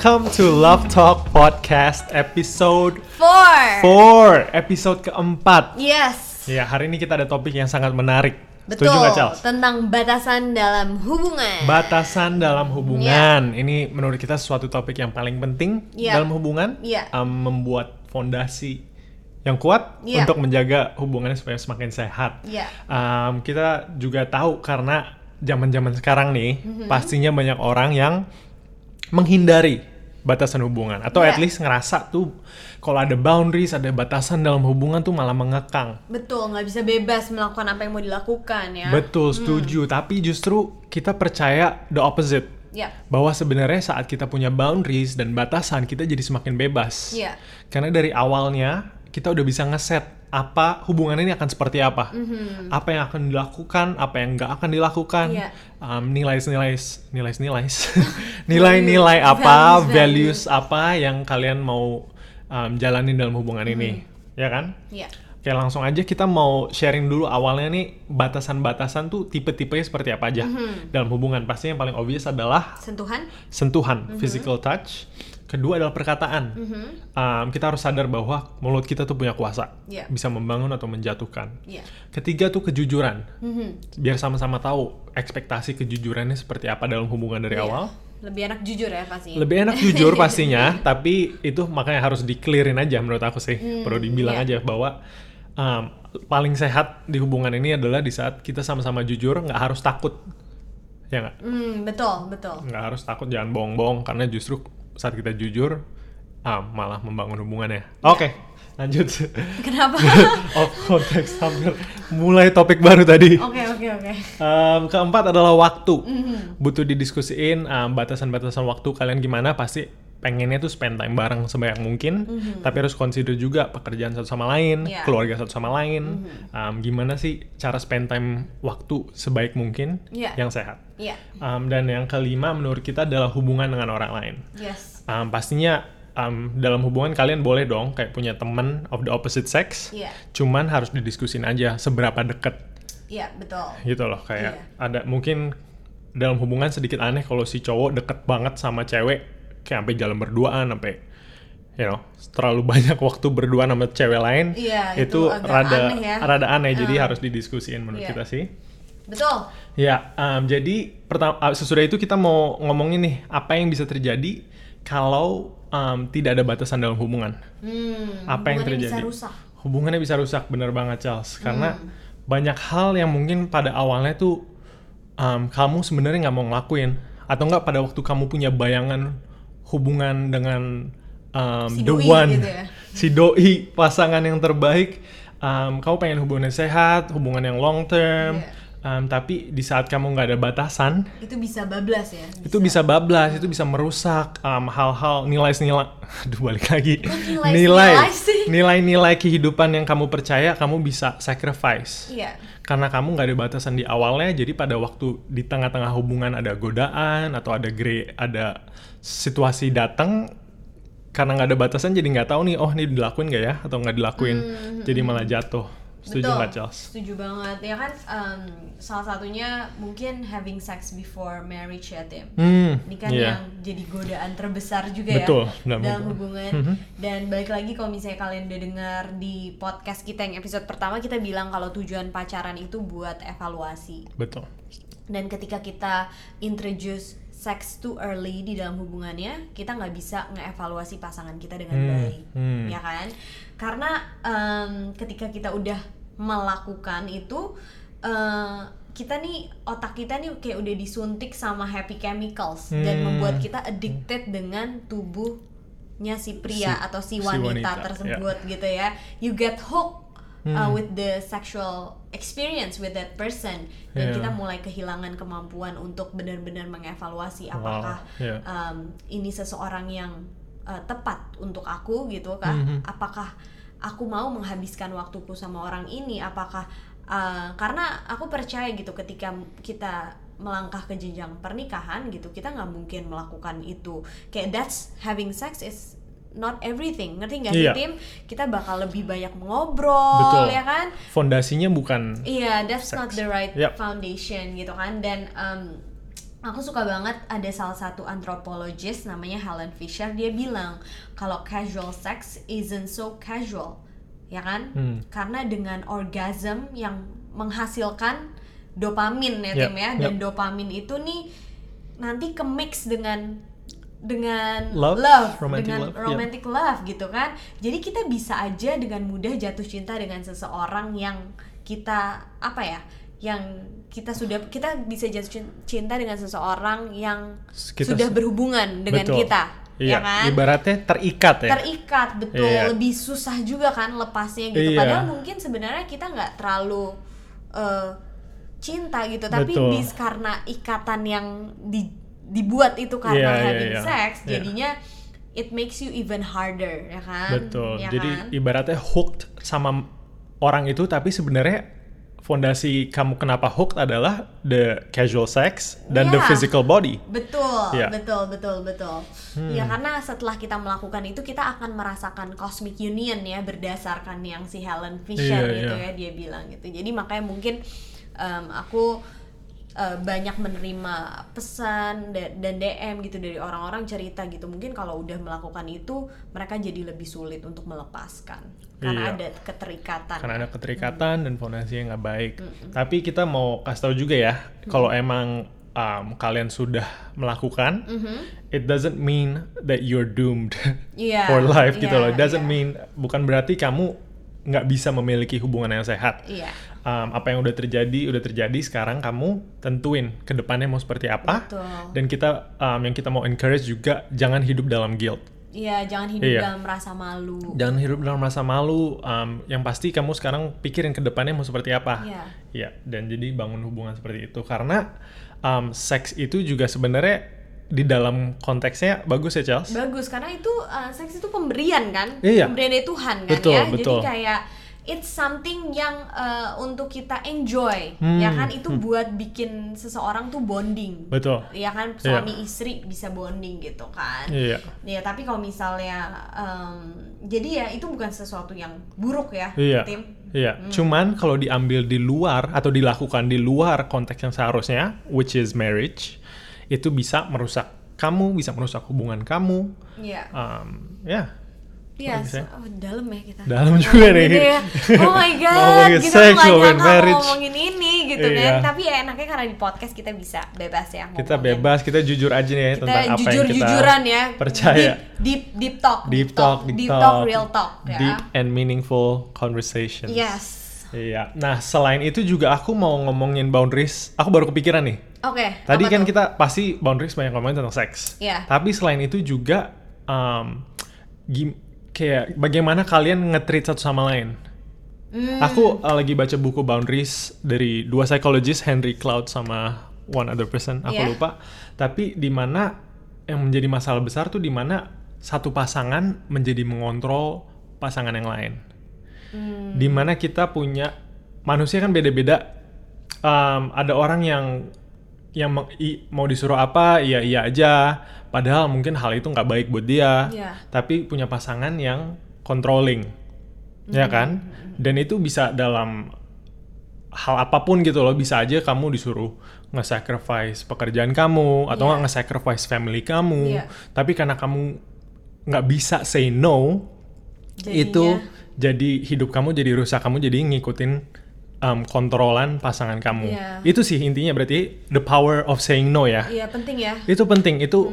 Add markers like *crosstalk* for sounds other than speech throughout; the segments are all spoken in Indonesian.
Welcome to Love Talk Podcast episode Four. 4 Episode keempat Yes. Ya hari ini kita ada topik yang sangat menarik Betul. Setuju nggak Charles? Tentang batasan dalam hubungan. Batasan dalam hubungan Ini menurut kita suatu topik yang paling penting Iya. dalam hubungan Iya. Um, Membuat fondasi yang kuat Iya. untuk menjaga hubungannya supaya semakin sehat Iya. Um, Kita juga tahu karena zaman-zaman sekarang nih Mhm. Pastinya banyak orang yang menghindari batasan hubungan atau Iya. at least ngerasa tuh kalau ada boundaries ada batasan dalam hubungan tuh malah mengekang Betul, nggak bisa bebas melakukan apa yang mau dilakukan ya. betul setuju tapi justru kita percaya the opposite Ya. bahwa sebenarnya saat kita punya boundaries dan batasan kita jadi semakin bebas Iya. karena dari awalnya kita udah bisa ngeset apa hubungan ini akan seperti apa apa yang akan dilakukan apa yang nggak akan dilakukan. Iya. um, *laughs* nilai-nilai nilai-nilai nilai-nilai apa Values, values apa yang kalian mau um, jalanin dalam hubungan ini ya kan Iya. Oke langsung aja kita mau sharing dulu awalnya nih batasan-batasan tuh tipe-tipenya seperti apa aja dalam hubungan pasti yang paling obvious adalah Sentuhan. sentuhan Mhm. physical touch kedua adalah perkataan Um, kita harus sadar bahwa mulut kita tuh punya kuasa Iya. bisa membangun atau menjatuhkan Iya. ketiga tuh kejujuran Mhm. biar sama-sama tahu ekspektasi kejujurannya seperti apa dalam hubungan dari Iya. awal Lebih enak jujur ya pasti. lebih enak jujur *laughs* pastinya tapi itu makanya harus di-clearin aja menurut aku sih perlu dibilang iya. aja bahwa um, paling sehat di hubungan ini adalah di saat kita sama-sama jujur nggak harus takut ya nggak Hmm, betul, betul. nggak harus takut jangan bohong-bohong karena justru saat kita jujur um, malah membangun hubungannya oke lanjut Kenapa? *laughs* off konteks hampir mulai topik baru tadi Oke, oke, oke. Um, keempat adalah waktu. Mhm. Butuh didiskusiin um, batasan-batasan waktu kalian gimana. Pasti pengennya tuh spend time bareng sebanyak mungkin. Tapi harus consider juga pekerjaan satu sama lain. Iya. keluarga satu sama lain. Um, gimana sih cara spend time waktu sebaik mungkin Iya. yang sehat. Iya. Um, dan yang kelima menurut kita adalah hubungan dengan orang lain. Yes. Um, pastinya um, dalam hubungan kalian boleh dong kayak punya teman of the opposite sex. Iya. Cuman harus didiskusin aja seberapa deket Iya, betul. gitu loh kayak Iya. ada mungkin dalam hubungan sedikit aneh kalau si cowok deket banget sama cewek kayak sampai jalan berduaan sampai you know terlalu banyak *laughs* waktu berduaan sama cewek lain Iya, itu itu rada aneh ya. rada aneh jadi Ah. harus didiskusiin menurut Iya. kita sih Betul. ya em, jadi pertama sesudah itu kita mau ngomongin nih apa yang bisa terjadi kalau em, tidak ada batasan dalam hubungan Hmm, apa yang hubungannya terjadi bisa rusak. hubungannya bisa rusak bener banget Charles karena Hmm. banyak hal yang mungkin pada awalnya tuh um, kamu sebenarnya nggak mau ngelakuin atau nggak pada waktu kamu punya bayangan hubungan dengan um, Si the doi one gitu ya. si doi pasangan yang terbaik um, kamu pengen hubungan yang sehat hubungan yang long term Iya. um, tapi di saat kamu nggak ada batasan Itu bisa bablas ya. itu bisa bablas, itu bisa merusak um, hal-hal nilai-nilai, *laughs* aduh balik lagi, nilai- nilai, nilai-nilai kehidupan yang kamu percaya kamu bisa sacrifice, Iya. karena kamu nggak ada batasan di awalnya, jadi pada waktu di tengah-tengah hubungan ada godaan atau ada gre, ada situasi datang, karena nggak ada batasan jadi nggak tahu nih, oh ini dilakuin nggak ya atau nggak dilakuin, jadi malah jatuh, setuju nggak Charles? Setuju banget. Ya kan em, salah satunya mungkin having sex before marriage ya Tim. Hmm, Ini kan iya. yang jadi godaan terbesar juga Betul, ya dalam dalam hubungan. hubungan. Mhm. Dan balik lagi kalau misalnya kalian udah dengar di podcast kita yang episode pertama kita bilang kalau tujuan pacaran itu buat evaluasi. betul, Dan ketika kita introduce sex too early di dalam hubungannya, kita nggak bisa ngeevaluasi pasangan kita dengan Hmm, baik, hmm. ya kan? Karena em, ketika kita udah melakukan itu, eh, kita nih otak kita nih kayak udah disuntik sama happy chemicals dan Hmm. membuat kita addicted dengan tubuhnya si pria Si- atau si si wanita, wanita, tersebut gitu ya. You get hooked uh, Hmm. with the sexual experience with that person dan Yeah. kita mulai kehilangan kemampuan untuk benar-benar mengevaluasi Wow, apakah yeah. um, ini seseorang yang uh, tepat untuk aku gitu kah Mhm. apakah aku mau menghabiskan waktuku sama orang ini apakah uh, karena aku percaya gitu ketika kita melangkah ke jenjang pernikahan gitu kita nggak mungkin melakukan itu kayak that's having sex is not everything ngerti nggak sih Iya. tim kita bakal lebih banyak ngobrol Betul. ya kan fondasinya bukan Iya, that's Sex. not the right Yep. foundation gitu kan. Dan um, aku suka banget ada salah satu antropologis namanya Helen Fisher dia bilang kalau casual sex isn't so casual ya kan Hmm. karena dengan orgasm yang menghasilkan dopamin ya Yep, tim ya dan yep. dopamin itu nih nanti ke mix dengan dengan Love, romantic dengan love, romantic love gitu kan jadi kita bisa aja dengan mudah jatuh cinta dengan seseorang yang kita apa ya yang kita sudah kita bisa jatuh cin- cinta dengan seseorang yang Kita sudah su- berhubungan dengan Betul. kita Iya, ya kan ibaratnya terikat ya. terikat betul Iya. lebih susah juga kan lepasnya gitu Iya. padahal mungkin sebenarnya kita nggak terlalu eh, cinta gitu tapi bis karena ikatan yang di- dibuat itu karena Iya, iya, having iya. sex Iya. jadinya it makes you even harder ya kan Betul. Ya Jadi kan? ibaratnya hooked sama orang itu tapi sebenarnya fondasi kamu kenapa hooked adalah the casual sex dan the Iya. physical body. Betul, Iya. betul, betul, betul. Hmm. Ya karena setelah kita melakukan itu kita akan merasakan cosmic union ya berdasarkan yang si Helen Fisher Iya, gitu iya. ya dia bilang gitu. Jadi makanya mungkin em, aku eh, banyak menerima pesan da- dan DM gitu dari orang-orang cerita gitu. Mungkin kalau udah melakukan itu mereka jadi lebih sulit untuk melepaskan karena Iya. ada keterikatan. Karena ada keterikatan dan fondasinya nggak baik. Tapi kita mau kasih tahu juga ya, kalau emang um, kalian sudah melakukan, Mhm. it doesn't mean that you're doomed Iya, *laughs* for life gitu iya, loh. It doesn't iya. mean bukan berarti kamu nggak bisa memiliki hubungan yang sehat. Iya. Um, apa yang udah terjadi udah terjadi. Sekarang kamu tentuin ke depannya mau seperti apa. Betul. Dan kita um, yang kita mau encourage juga jangan hidup dalam guilt. Iya, jangan hidup Iya. dalam rasa malu. Jangan hidup dalam rasa malu. um, yang pasti kamu sekarang pikirin ke depannya mau seperti apa. Iya. Iya, dan jadi bangun hubungan seperti itu karena um, seks itu juga sebenarnya di dalam konteksnya bagus ya Charles. Bagus karena itu uh, seks itu pemberian kan, Iya. pemberian dari Tuhan kan Betul, ya. betul. Jadi kayak it's something yang uh, untuk kita enjoy, Hmm, ya kan? Itu buat bikin seseorang tuh bonding. Betul. Ya kan suami istri bisa bonding gitu kan. Iya. Ya tapi kalau misalnya um, jadi ya itu bukan sesuatu yang buruk ya, Iya. tim. Iya. Hmm. Cuman kalau diambil di luar atau dilakukan di luar konteks yang seharusnya, which is marriage, itu bisa merusak kamu, bisa merusak hubungan kamu. Iya. Um, ya. Iya, oh, dalam ya kita. Dalam juga nih. Gitu ya. Oh my *laughs* god, Ngomongin kita sex, nggak ngomongin nyangka marriage. ngomongin ini gitu Iya. kan. Tapi ya enaknya karena di podcast kita bisa bebas ya Kita bebas, kita jujur aja nih ya Kita tentang apa yang kita ya. percaya. Deep, deep, deep talk. Deep talk, deep talk, real talk ya. Deep and meaningful conversations. Yes. Iya. Nah, selain itu juga aku mau ngomongin boundaries. Aku baru kepikiran nih. Oke. Tadi apa kan tuh? kita pasti boundaries banyak ngomongin tentang seks. Iya. Tapi selain itu juga um, gim- kayak bagaimana kalian nge-treat satu sama lain. Hmm. Aku uh, lagi baca buku Boundaries dari dua psikologis Henry Cloud sama one other person, aku Iya. lupa. Tapi di mana yang menjadi masalah besar tuh di mana satu pasangan menjadi mengontrol pasangan yang lain. Hmm. Di mana kita punya manusia kan beda-beda. Um, ada orang yang yang mau disuruh apa, iya iya aja. Padahal mungkin hal itu nggak baik buat dia. Iya. Tapi punya pasangan yang controlling, ya Hmm. kan? Dan itu bisa dalam hal apa pun gitu loh. Bisa aja kamu disuruh nge-sacrifice pekerjaan kamu atau nggak nge-sacrifice family kamu. Iya. Tapi karena kamu nggak bisa say no, Jadinya- itu jadi hidup kamu jadi rusak. Kamu jadi ngikutin um, kontrolan pasangan kamu. Iya. Itu sih intinya berarti the power of saying no ya. Iya penting ya. Itu penting. Itu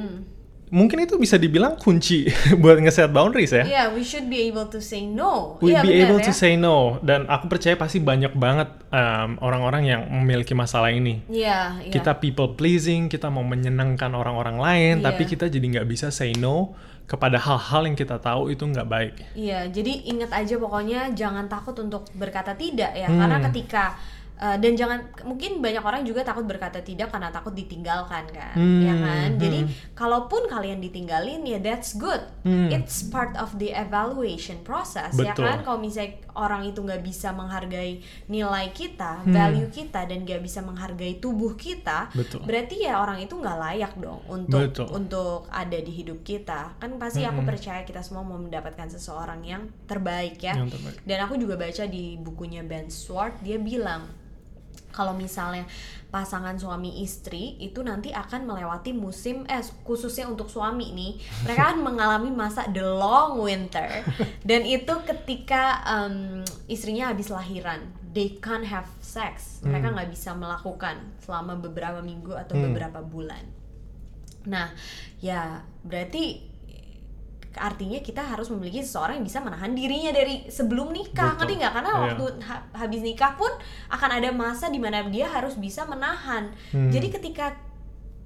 mungkin itu bisa dibilang kunci *laughs* buat nge-set boundaries ya. Iya, we should be able to say no. We Iya, be benar able ya. to say no dan aku percaya pasti banyak banget um, orang-orang yang memiliki masalah ini. Iya, iya. Kita people pleasing, kita mau menyenangkan orang-orang lain, Iya. tapi kita jadi nggak bisa say no kepada hal-hal yang kita tahu itu nggak baik. Iya, jadi ingat aja pokoknya jangan takut untuk berkata tidak ya, Hmm. karena ketika uh, dan jangan mungkin banyak orang juga takut berkata tidak karena takut ditinggalkan kan, Hmm, ya kan. Jadi hmm. kalaupun kalian ditinggalin ya that's good, Hmm. it's part of the evaluation process ya Betul. kan. Kalau misalnya orang itu nggak bisa menghargai nilai kita, Hmm. value kita dan nggak bisa menghargai tubuh kita, Betul. berarti ya orang itu nggak layak dong untuk Betul. untuk ada di hidup kita. Kan pasti aku Mm-mm. percaya kita semua mau mendapatkan seseorang yang terbaik ya. Yang terbaik. Dan aku juga baca di bukunya Ben Swart dia bilang kalau misalnya pasangan suami istri itu nanti akan melewati musim eh khususnya untuk suami nih. Mereka akan *laughs* mengalami masa the long winter. Dan itu ketika um, istrinya habis lahiran they can't have sex. Mereka nggak bisa melakukan selama beberapa minggu atau Hmm. beberapa bulan. Nah ya berarti artinya kita harus memiliki seseorang yang bisa menahan dirinya dari sebelum nikah Betul. ngerti nggak karena Iya. waktu ha- habis nikah pun akan ada masa di mana dia harus bisa menahan Hmm. jadi ketika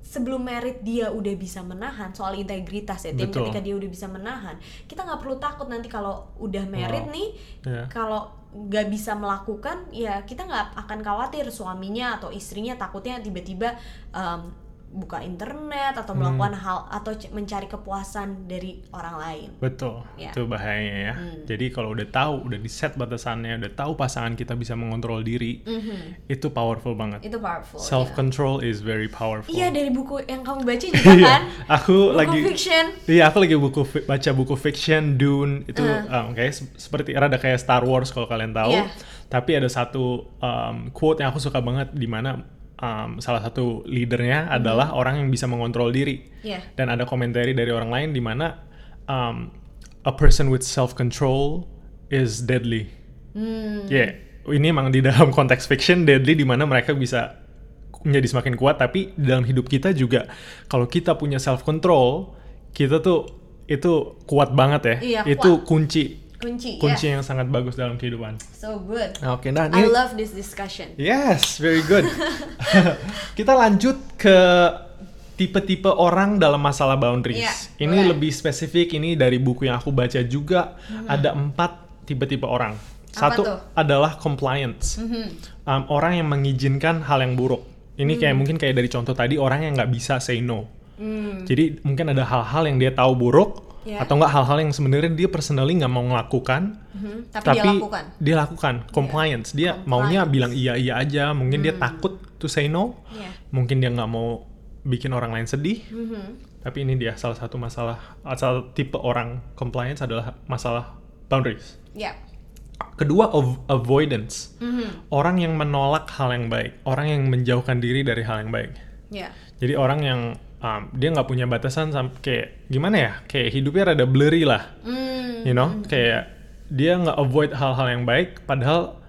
sebelum merit dia udah bisa menahan soal integritas ya Tim Betul. ketika dia udah bisa menahan kita nggak perlu takut nanti kalau udah merit Wow. nih Iya. kalau nggak bisa melakukan ya kita nggak akan khawatir suaminya atau istrinya takutnya tiba-tiba em, buka internet atau Hmm. melakukan hal atau mencari kepuasan dari orang lain Betul, Ya. itu bahayanya ya. Hmm. Jadi kalau udah tahu, udah di set batasannya, udah tahu pasangan kita bisa mengontrol diri, Mhm. itu powerful banget. itu powerful Self ya. control is very powerful. iya dari buku yang kamu baca *laughs* juga Iya, kan aku buku lagi fiction Iya, aku lagi buku baca buku fiction Dune itu Uh. um, kayak se- seperti rada kayak Star Wars kalau kalian tahu. Iya. Tapi ada satu um, quote yang aku suka banget di mana um, salah satu leadernya Mm-hmm. adalah orang yang bisa mengontrol diri. Iya. Dan ada komentari dari orang lain di mana um, a person with self control is deadly. Hmm. Ya, ini emang di dalam *laughs* konteks fiction deadly di mana mereka bisa menjadi semakin kuat tapi di dalam hidup kita juga kalau kita punya self control kita tuh itu kuat banget ya. Iya, itu kuat. kunci kunci kunci yes. yang sangat bagus dalam kehidupan. so good Oke, nah I ini love this discussion Yes, very good. *laughs* kita lanjut ke tipe-tipe orang dalam masalah boundaries. Iya, ini boleh. lebih spesifik ini dari buku yang aku baca juga ada empat tipe-tipe orang. Satu adalah compliance, Mhm. Um, orang yang mengizinkan hal yang buruk. Ini kayak mungkin kayak dari contoh tadi orang yang nggak bisa say no. Hmm. Jadi mungkin ada hal-hal yang dia tahu buruk Iya. atau nggak hal-hal yang sebenarnya dia personally nggak mau ngelakukan, Mhm. tapi, tapi dia lakukan dia lakukan compliance dia Compliance. maunya bilang iya iya aja mungkin dia takut to say no Iya. mungkin dia nggak mau bikin orang lain sedih Mhm. tapi ini dia salah satu masalah asal tipe orang compliance adalah masalah boundaries ya kedua av- avoidance Mhm. orang yang menolak hal yang baik orang yang menjauhkan diri dari hal yang baik ya jadi orang yang um, dia nggak punya batasan sam- kayak gimana ya kayak hidupnya rada blurry lah Hmm. you know kayak dia nggak avoid hal-hal yang baik padahal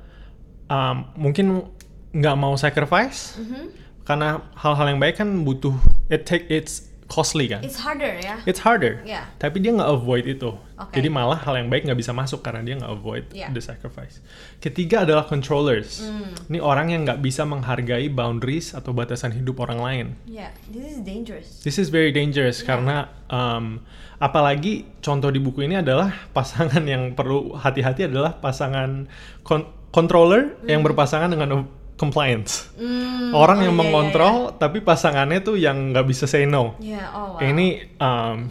um, mungkin nggak mau sacrifice Mhm. karena hal-hal yang baik kan butuh it take it's costly kan it's harder ya it's harder Ya. tapi dia nggak avoid itu Oke. jadi malah hal yang baik nggak bisa masuk karena dia nggak avoid Ya. the sacrifice ketiga adalah controllers Hmm. ini orang yang nggak bisa menghargai boundaries atau batasan hidup orang lain ya this is dangerous This is very dangerous Yeah. karena um, apalagi contoh di buku ini adalah pasangan yang perlu hati-hati adalah pasangan kon- controller yang berpasangan dengan compliance. Hmm, Orang oh, yang iya, iya, mengontrol tapi pasangannya tuh yang nggak bisa say no. Ya, oh wow. Ini um,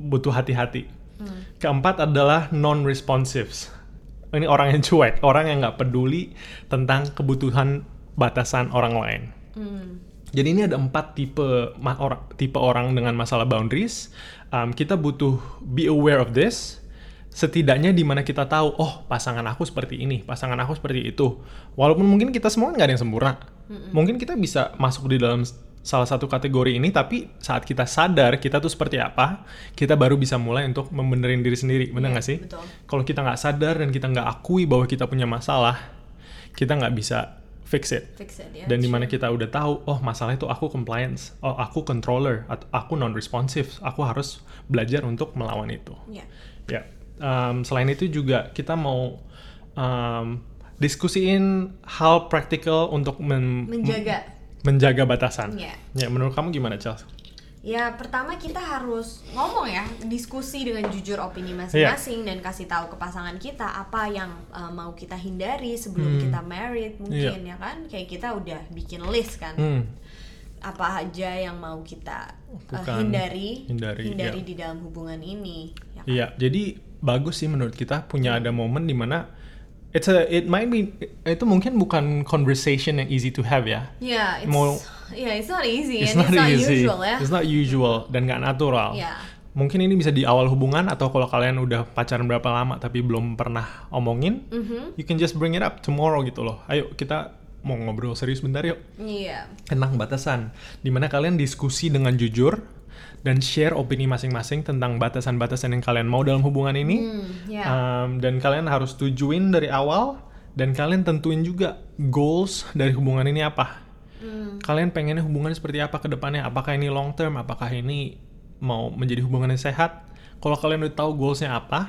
butuh hati-hati. Hmm. Keempat adalah non-responsives. Ini orang yang cuek, orang yang nggak peduli tentang kebutuhan batasan orang lain. Hmm. Jadi ini ada empat tipe ma- orang tipe orang dengan masalah boundaries. Um, kita butuh be aware of this. Setidaknya di mana kita tahu, oh pasangan aku seperti ini, pasangan aku seperti itu. Walaupun mungkin kita semua nggak ada yang sempurna. Mungkin kita bisa masuk di dalam salah satu kategori ini, tapi saat kita sadar kita tuh seperti apa, kita baru bisa mulai untuk membenerin diri sendiri. Bener Iya, nggak sih? betul. Kalau kita nggak sadar dan kita nggak akui bahwa kita punya masalah, kita nggak bisa fix it fix it ya dan di mana kita udah tahu oh masalah itu aku compliance oh aku controller atau aku non responsive aku harus belajar untuk melawan itu ya ya um, selain itu juga kita mau um, diskusiin hal praktikal untuk men- menjaga menjaga batasan ya ya menurut kamu gimana Charles Ya pertama kita harus ngomong ya, diskusi dengan jujur opini Iya. masing-masing dan kasih tahu ke pasangan kita apa yang uh, mau kita hindari sebelum Hmm. kita married mungkin ya kan. Kayak kita udah bikin list kan. hmm, Apa aja yang mau kita uh, Bukan hindari hindari, iya. di dalam hubungan ini. Ya kan? Iya, jadi bagus sih menurut kita punya ada momen di mana it's a it might be itu mungkin bukan conversation yang easy to have ya. Ya, it's, Mau- yeah, it's not easy It's and not, it's not easy. usual ya. It's not usual dan nggak natural. Ya. Mungkin ini bisa di awal hubungan atau kalau kalian udah pacaran berapa lama tapi belum pernah omongin, Mhm. you can just bring it up tomorrow gitu loh. Ayo kita mau ngobrol serius bentar yuk Iya. tentang batasan. Di mana kalian diskusi dengan jujur dan share opini masing-masing tentang batasan-batasan yang kalian mau dalam hubungan ini. Hmm, ya. Um, dan kalian harus tujuin dari awal dan kalian tentuin juga goals dari hubungan ini apa. Hmm. Kalian pengennya hubungannya seperti apa ke depannya? Apakah ini long term? Apakah ini mau menjadi hubungan yang sehat? Kalau kalian udah tahu goalsnya apa,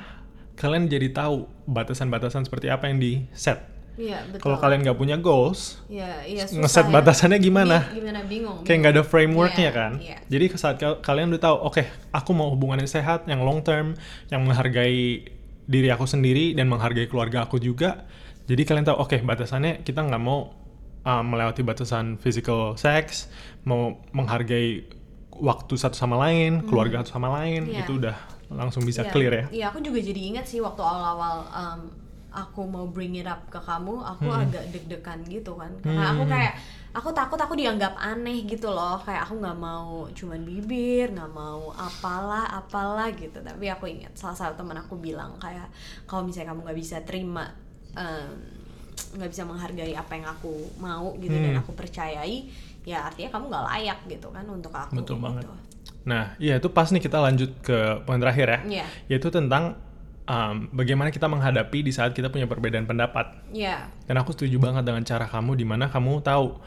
kalian jadi tahu batasan-batasan seperti apa yang di set. Iya, betul. Kalau kalian nggak punya goals, Iya, iya susah ngeset ya. batasannya gimana? Gimana bingung. kayak nggak ada frameworknya Iya, kan. iya. Jadi saat kal- kalian udah tahu, oke, aku mau hubungan yang sehat, yang long term, yang menghargai diri aku sendiri dan menghargai keluarga aku juga. Jadi kalian tahu, oke, batasannya kita nggak mau uh, melewati batasan physical sex, mau menghargai waktu satu sama lain, keluarga satu sama lain, Iya. itu udah langsung bisa Iya, clear ya. Iya, aku juga jadi ingat sih waktu awal-awal um, aku mau bring it up ke kamu, aku Hmm. agak deg-degan gitu kan. Karena aku kayak aku takut aku dianggap aneh gitu loh. Kayak aku nggak mau cuman bibir, nggak mau apalah apalah gitu. Tapi aku ingat salah satu teman aku bilang kayak kalau misalnya kamu nggak bisa terima nggak bisa menghargai apa yang aku mau gitu dan Hmm. aku percayai ya artinya kamu nggak layak gitu kan untuk aku Betul gitu. banget. Nah, iya itu pas nih kita lanjut ke poin terakhir ya, Iya. yaitu tentang um, bagaimana kita menghadapi di saat kita punya perbedaan pendapat. Iya. Dan aku setuju banget dengan cara kamu di mana kamu tahu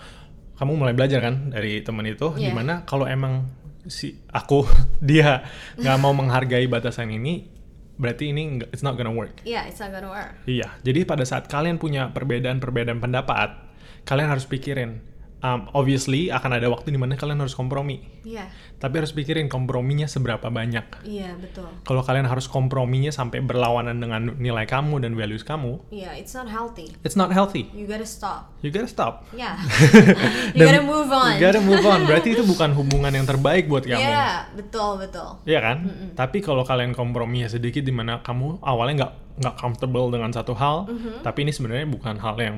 kamu mulai belajar kan dari temen itu Iya. di mana kalau emang si aku *laughs* dia nggak mau menghargai batasan ini berarti ini nggak- it's not gonna work. Iya, it's not gonna work. Iya, jadi pada saat kalian punya perbedaan-perbedaan pendapat, kalian harus pikirin. Um, obviously akan ada waktu di mana kalian harus kompromi. Iya. Tapi harus pikirin komprominya seberapa banyak. Iya, betul. Kalau kalian harus komprominya sampai berlawanan dengan nilai kamu dan values kamu, Iya, it's not healthy. it's not healthy. You gotta stop. You gotta stop. Yeah. *laughs* you gotta move on. You gotta move on. Berarti itu *laughs* bukan hubungan yang terbaik buat kamu. Iya, betul betul. Iya kan? Tapi kalau kalian komprominya sedikit di mana kamu awalnya nggak nggak comfortable dengan satu hal, Mm-hmm. tapi ini sebenarnya bukan hal yang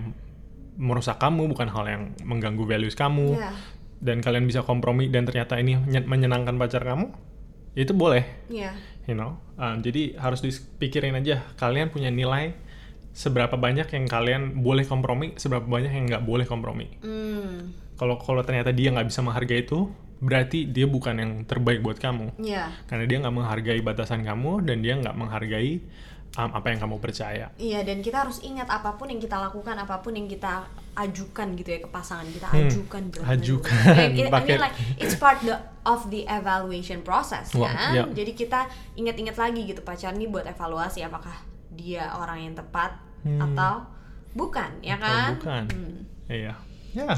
merusak kamu, bukan hal yang mengganggu values kamu, Iya. dan kalian bisa kompromi dan ternyata ini menye- menyenangkan pacar kamu, itu boleh, Iya. you know. Um, jadi harus dipikirin aja kalian punya nilai seberapa banyak yang kalian boleh kompromi, seberapa banyak yang nggak boleh kompromi. Hmm. Kalau kalau ternyata dia nggak bisa menghargai itu, berarti dia bukan yang terbaik buat kamu Iya. karena dia nggak menghargai batasan kamu dan dia nggak menghargai um, apa yang kamu percaya. Iya, dan kita harus ingat apa pun yang kita lakukan, apa pun yang kita ajukan gitu ya ke pasangan kita, Hmm, ajukan bro. ajukan, *laughs* Kayak, I pakai- mean like it's part the, of the evaluation process Wah, kan. iya. Jadi kita ingat-ingat lagi gitu pacaran ini buat evaluasi apakah dia orang yang tepat Hmm. atau bukan, ya Atau kan? bukan. Hmm. Iya. Ya.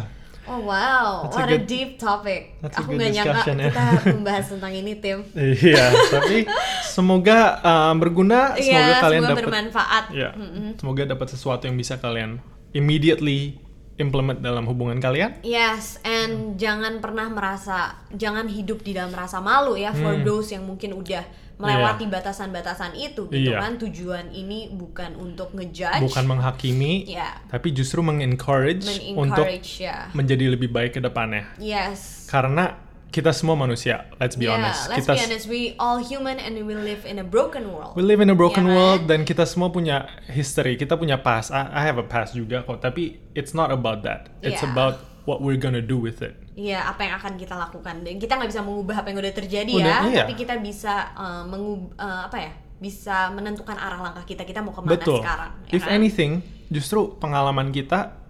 Oh wow, That's a what a good- deep topic. a Aku nggak nyangka ya. kita *laughs* membahas tentang ini, Tim. Iya, tapi semoga um, berguna, semoga Iya, kalian semoga dapat bermanfaat. ya, Mm-mm. semoga dapat sesuatu yang bisa kalian immediately implement dalam hubungan kalian. Yes, and jangan pernah merasa, jangan hidup di dalam rasa malu ya for Hmm. those yang mungkin udah melewati batasan-batasan itu gitu Iya. kan. Tujuan ini bukan untuk ngejudge, Bukan menghakimi, ya, tapi justru mengencourage untuk men-encourage ya. menjadi lebih baik ke depannya. Yes. Karena kita semua manusia, let's be yeah, honest. let's kita be honest, we all human and we live in a broken world. We live in a broken Iya kan? world dan kita semua punya history, kita punya past. I, I have a past juga kok, tapi it's not about that. It's Iya. about what we're gonna do with it. Iya, apa yang akan kita lakukan dan kita nggak bisa mengubah apa yang udah terjadi Udah, ya, iya. tapi kita bisa uh, mengub uh, apa ya, bisa menentukan arah langkah kita kita mau ke mana Betul. sekarang. ya If kan? anything, justru pengalaman kita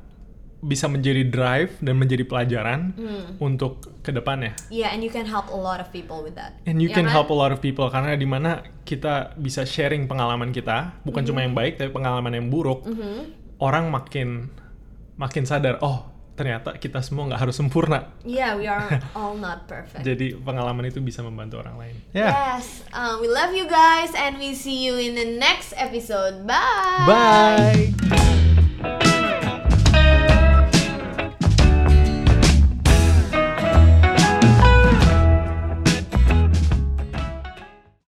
bisa menjadi drive dan menjadi pelajaran Hmm. untuk ke depannya. Yeah, and you can help a lot of people with that. And you Ya can kan? help a lot of people karena di mana kita bisa sharing pengalaman kita, bukan cuma Hmm. yang baik tapi pengalaman yang buruk. Mhm. Orang makin makin sadar, oh ternyata kita semua nggak harus sempurna. Yeah, we are *laughs* all not perfect. Jadi pengalaman itu bisa membantu orang lain. Ya. Yes, uh, we love you guys, and we see you in the next episode. Bye. Bye.